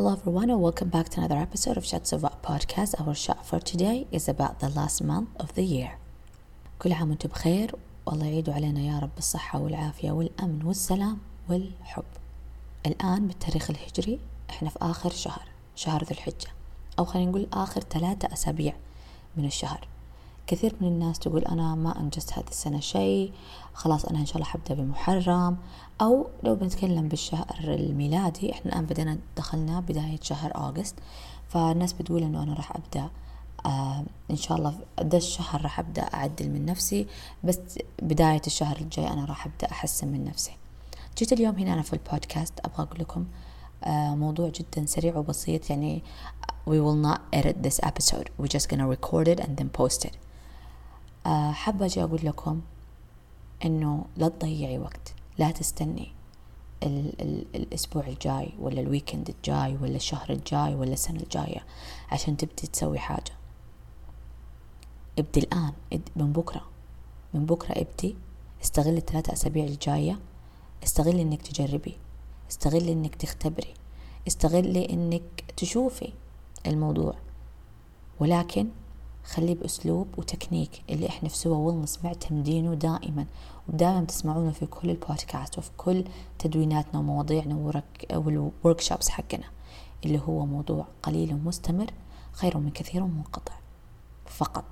Hello everyone and welcome back to another episode of Shots of podcast. Our shot for today is about the last month of the year. كل عام وأنتم بخير والله يعيدوا علينا يا رب بالصحة والعافية والأمن والسلام والحب. الآن بالتاريخ الهجري إحنا في آخر شهر شهر ذو الحجة أو خلينا نقول آخر ثلاثة أسابيع من الشهر. كثير من الناس تقول أنا ما أنجزت هذه السنة شيء خلاص أنا إن شاء الله حبدأ بمحرم. أو لو بنتكلم بالشهر الميلادي إحنا الآن بدينا دخلنا بداية شهر أغسطس. فالناس بتقول إنه أنا راح أبدأ آه إن شاء الله ده الشهر راح أبدأ أعدل من نفسي. بس بداية الشهر الجاي أنا راح أبدأ أحسن من نفسي. جيت اليوم هنا أنا في البودكاست أبغى أقول لكم آه موضوع جدا سريع وبسيط. يعني we will not edit this episode. We're just gonna record it and then post it. حابة أجي أقول لكم إنه لا تضيعي وقت لا تستني ال ال الأسبوع الجاي ولا ال weekend الجاي ولا الشهر الجاي ولا السنة الجاية عشان تبدي تسوي حاجة. ابدي الآن من بكرة من بكرة ابدي استغلي الثلاثة أسابيع الجاية استغلي إنك تجربي استغلي إنك تختبري استغلي إنك تشوفي الموضوع. ولكن خليه بأسلوب وتكنيك اللي إحنا في سوا wellness معتمدينه دائما. ودائما تسمعونه في كل البودكاست وفي كل تدويناتنا ومواضيعنا وال workshops حقنا اللي هو موضوع قليل ومستمر خير من كثير ومنقطع. فقط.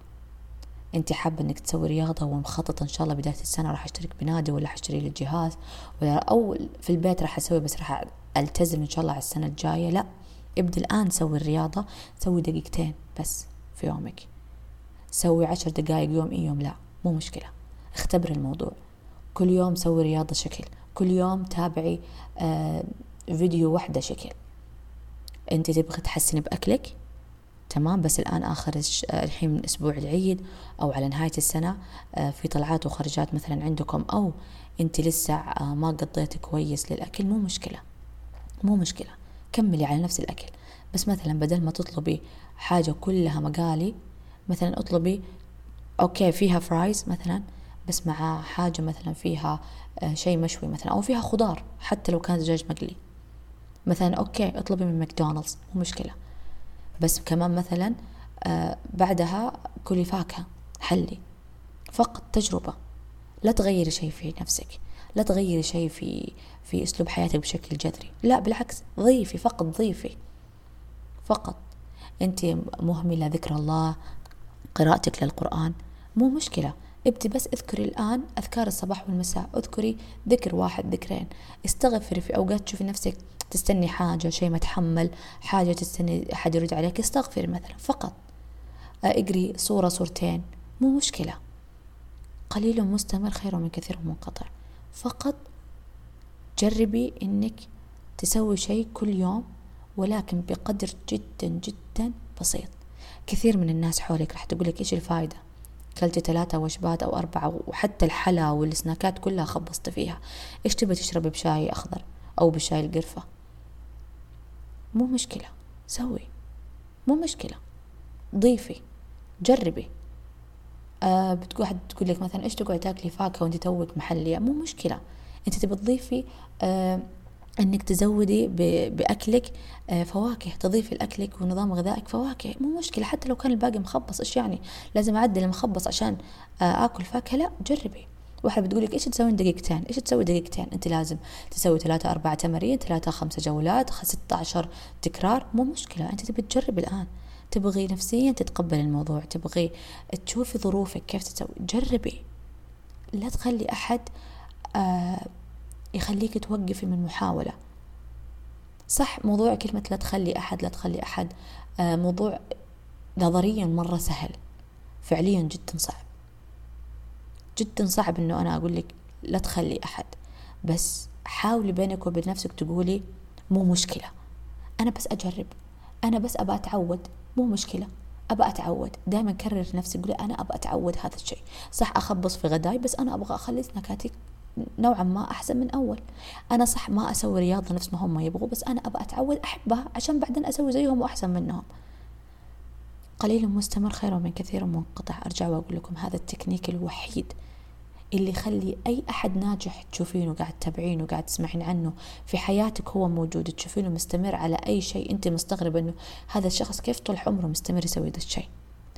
أنت حابة إنك تسوي رياضة ومخططة إن شاء الله بداية السنة راح أشترك بنادي ولا حاشتري لي جهاز ولا أو في البيت راح أسوي بس راح ألتزم إن شاء الله على السنة الجاية؟ لا. ابدأ الآن سوي الرياضة سوي دقيقتين بس في يومك. سوي عشر دقايق يوم إي يوم لا مو مشكلة. اختبر الموضوع. كل يوم سوي رياضة شكل. كل يوم تابعي آه فيديو واحدة شكل. أنت تبغي تحسني بأكلك؟ تمام بس الآن آخر آه، الحين من أسبوع العيد أو على نهاية السنة آه، في طلعات وخرجات مثلا عندكم أو أنت لسه ما قضيتي كويس للأكل مو مشكلة. مو مشكلة. كملي على نفس الأكل. بس مثلا بدل ما تطلبي حاجة كلها مقالي مثلا أطلبي okay فيها fries مثلا بس مع حاجة مثلا فيها آه، شيء مشوي مثلا أو فيها خضار حتى لو كان دجاج مقلي. مثلا okay أطلبي من ماكدونالدز مو مشكلة. بس كمان مثلا آه، بعدها كلي فاكهة حلي. فقط تجربة. لا تغيري شيء في نفسك. لا تغيري شيء في في أسلوب حياتك بشكل جذري. لا بالعكس ضيفي فقط ضيفي. فقط. انت مهملة ذكر الله قراءتك للقرآن. مو مشكلة. ابدي بس اذكري الآن أذكار الصباح والمساء. اذكري ذكر واحد ذكرين. استغفري في أوقات تشوفي نفسك تستني حاجة شيء متحمل حاجة تستني أحد يرد عليك استغفري مثلا فقط. اقري صورة صورتين مو مشكلة. قليل مستمر خير من كثير منقطع. فقط جربي إنك تسوي شيء كل يوم ولكن بقدر جدا جدا بسيط. كثير من الناس حولك راح تقولك إيش الفايدة؟ كلتي ثلاثة وجبات أو أربعة وحتى الحلا والسناكات كلها خبصت فيها. إيش تبي تشربي بشاي أخضر أو بشاي القرفة؟ مو مشكلة. سوي. مو مشكلة. ضيفي. جربي. آه بتقول حد تقول لك مثلا إيش تقعد تاكلي فاكهة وأنت توك محلية؟ مو مشكلة. أنت تبي تضيفي آه إنك تزودي بأكلك آه، فواكه تضيفي لأكلك ونظام غذائك فواكه. مو مشكلة حتى لو كان الباقي مخبص إيش يعني؟ لازم أعدل المخبص عشان آه، آكل فاكهة. لا جربي. واحد بتقول لك إيش تسوين دقيقتين؟ إيش تسوي دقيقتين؟ أنت لازم تسوي ثلاثة أربعة تمارين ثلاثة خمسة جولات ستة عشر تكرار. مو مشكلة أنت تبي تجربي الآن. تبغي نفسيا تتقبل الموضوع تبغي تشوفي ظروفك كيف تسوي. جربي. لا تخلي أحد آه يخليك توقفي من محاولة. صح موضوع كلمة لا تخلي أحد لا تخلي أحد آه، موضوع نظريا مرة سهل. فعليا جدا صعب. جدا صعب إنه أنا أقول لك لا تخلي أحد. بس حاولي بينك وبين نفسك تقولي مو مشكلة. أنا بس أجرب. أنا بس ابى أتعود. مو مشكلة. ابى أتعود. دائما كرر نفسي قولي أنا ابى أتعود هذا الشيء. صح أخبص في غداي بس أنا أبغى أخلي سناكاتي نوعا ما أحسن من أول. أنا صح ما أسوي رياضة نفس ما هم يبغوا بس أنا أبغى أتعود أحبها عشان بعدين أسوي زيهم وأحسن منهم. قليل مستمر خير من كثير منقطع. أرجع وأقول لكم هذا التكنيك الوحيد اللي يخلي أي أحد ناجح تشوفينه قاعد تتابعينه قاعد تسمعين عنه في حياتك هو موجود تشوفينه مستمر على أي شيء أنت مستغربة أنه هذا الشخص كيف طول عمره مستمر يسوي ذا الشيء.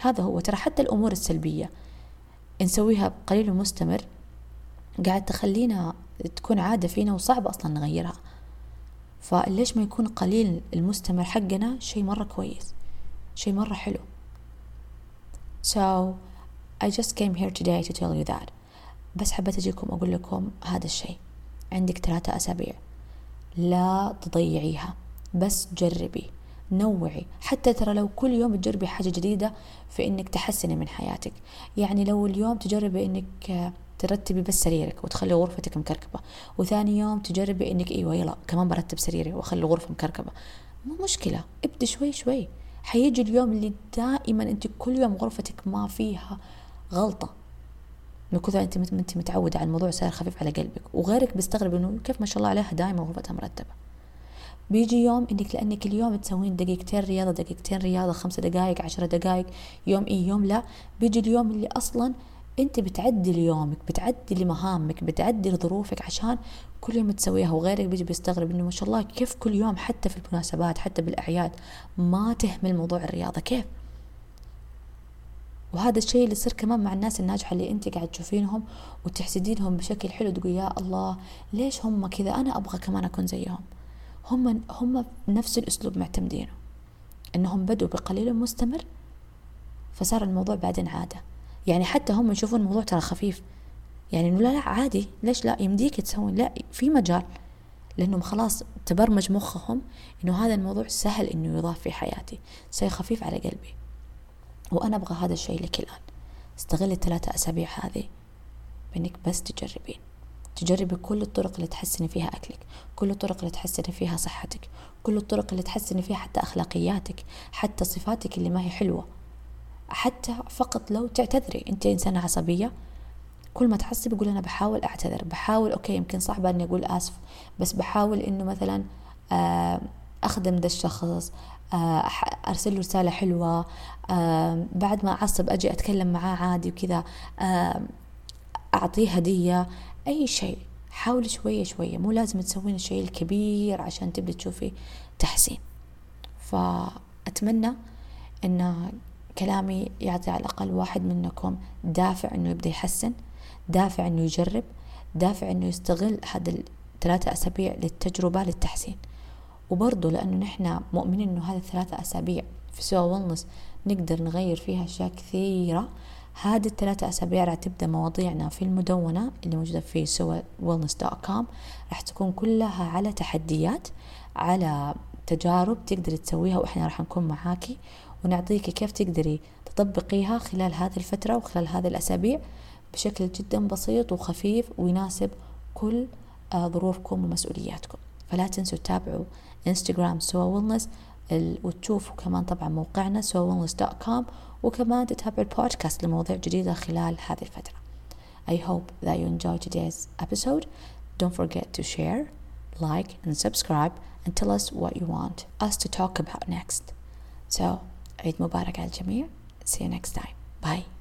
هذا هو ترى حتى الأمور السلبية. نسويها قليل ومستمر قاعد تخلينا تكون عادة فينا وصعب أصلا نغيرها. فليش ما يكون قليل المستمر حقنا شيء مرة كويس شيء مرة حلو. So I just came here today to tell you that. بس حبيت أجيكم أقول لكم هذا الشيء عندك ثلاثة أسابيع. لا تضيعيها. بس جربي. نوعي. حتى ترى لو كل يوم تجربي حاجة جديدة في إنك تحسني من حياتك. يعني لو اليوم تجربي إنك ترتبي بس سريرك وتخلي غرفتك مكركبة. وثاني يوم تجربي إنك إيوه يلا كمان برتب سريري وأخلي الغرفة مكركبة. مو مشكلة ابدي شوي شوي. حيجي اليوم اللي دائما أنت كل يوم غرفتك ما فيها غلطة. من كثر أنت أنت متعودة على الموضوع صار خفيف على قلبك. وغيرك بيستغرب إنه كيف ما شاء الله عليها دائما غرفتها مرتبة. بيجي يوم إنك لأنك اليوم تسوين دقيقتين رياضة دقيقتين رياضة خمسة دقائق عشرة دقائق يوم اي يوم لا. بيجي اليوم اللي أصلا أنت بتعدل يومك بتعدل مهامك بتعدل ظروفك عشان كل يوم تسويها وغيرك بيجي بيستغرب إنه ما شاء الله كيف كل يوم حتى في المناسبات حتى بالأعياد ما تهمل موضوع الرياضة كيف؟ وهذا الشيء اللي يصير كمان مع الناس الناجحة اللي أنت قاعد تشوفينهم وتحسدينهم بشكل حلو تقول يا الله ليش هم كذا؟ أنا أبغى كمان أكون زيهم. هم هم نفس الأسلوب معتمدينه. إنهم بدوا بقليل مستمر فصار الموضوع بعدين عادة. يعني حتى هم يشوفون الموضوع ترى خفيف. يعني إنه لا لا عادي. ليش لا؟ يمديك تسوين لا في مجال. لأنهم خلاص تبرمج مخهم إنه هذا الموضوع سهل إنه يضاف في حياتي. شيء خفيف على قلبي. وأنا أبغى هذا الشيء لك الآن. استغل الثلاثة أسابيع هذه بإنك بس تجربين. تجربي كل الطرق اللي تحسني فيها أكلك كل الطرق اللي تحسني فيها صحتك كل الطرق اللي تحسني فيها حتى أخلاقياتك حتى صفاتك اللي ما هي حلوة. حتى فقط لو تعتذري. انت انسانة عصبية كل ما تحسي بقول أنا بحاول أعتذر بحاول okay يمكن صعب إني أقول آسف بس بحاول إنه مثلا آه، أخدم ذا الشخص آه، أرسل له رسالة حلوة آه، بعد ما أعصب أجي أتكلم معاه عادي وكذا أعطيه هدية أي شيء. حاولي شوية شوية مو لازم تسوين الشيء الكبير عشان تبدي تشوفي تحسين. فأتمنى ان كلامي يعطي على الأقل واحد منكم دافع إنه يبدأ يحسن دافع إنه يجرب دافع إنه يستغل هذا الثلاثة أسابيع للتجربة للتحسين. وبرضه لأنه نحن مؤمنين إنه هذه الثلاثة أسابيع في سوا wellness نقدر نغير فيها أشياء كثيرة. هذه الثلاثة أسابيع راح تبدأ مواضيعنا في المدونة اللي موجودة في سوا wellness dot com. راح تكون كلها على تحديات على تجارب تقدري تسويها وإحنا راح نكون معاكي. ونعطيك كيف تقدري تطبقيها خلال هذه الفترة وخلال هذه الأسابيع بشكل جدا بسيط وخفيف ويناسب كل آه، ظروفكم ومسؤولياتكم فلا تنسوا تتابعوا انستغرام سوا wellness وتشوفوا كمان طبعا موقعنا com وكمان تتابعوا البودكاست لمواضيع جديدة خلال هذه الفترة I hope that you enjoyed today's episode. Don't forget to share, like, and subscribe and tell us what you want us to talk about next. So, عيد مبارك على الجميع. See you next time. Bye.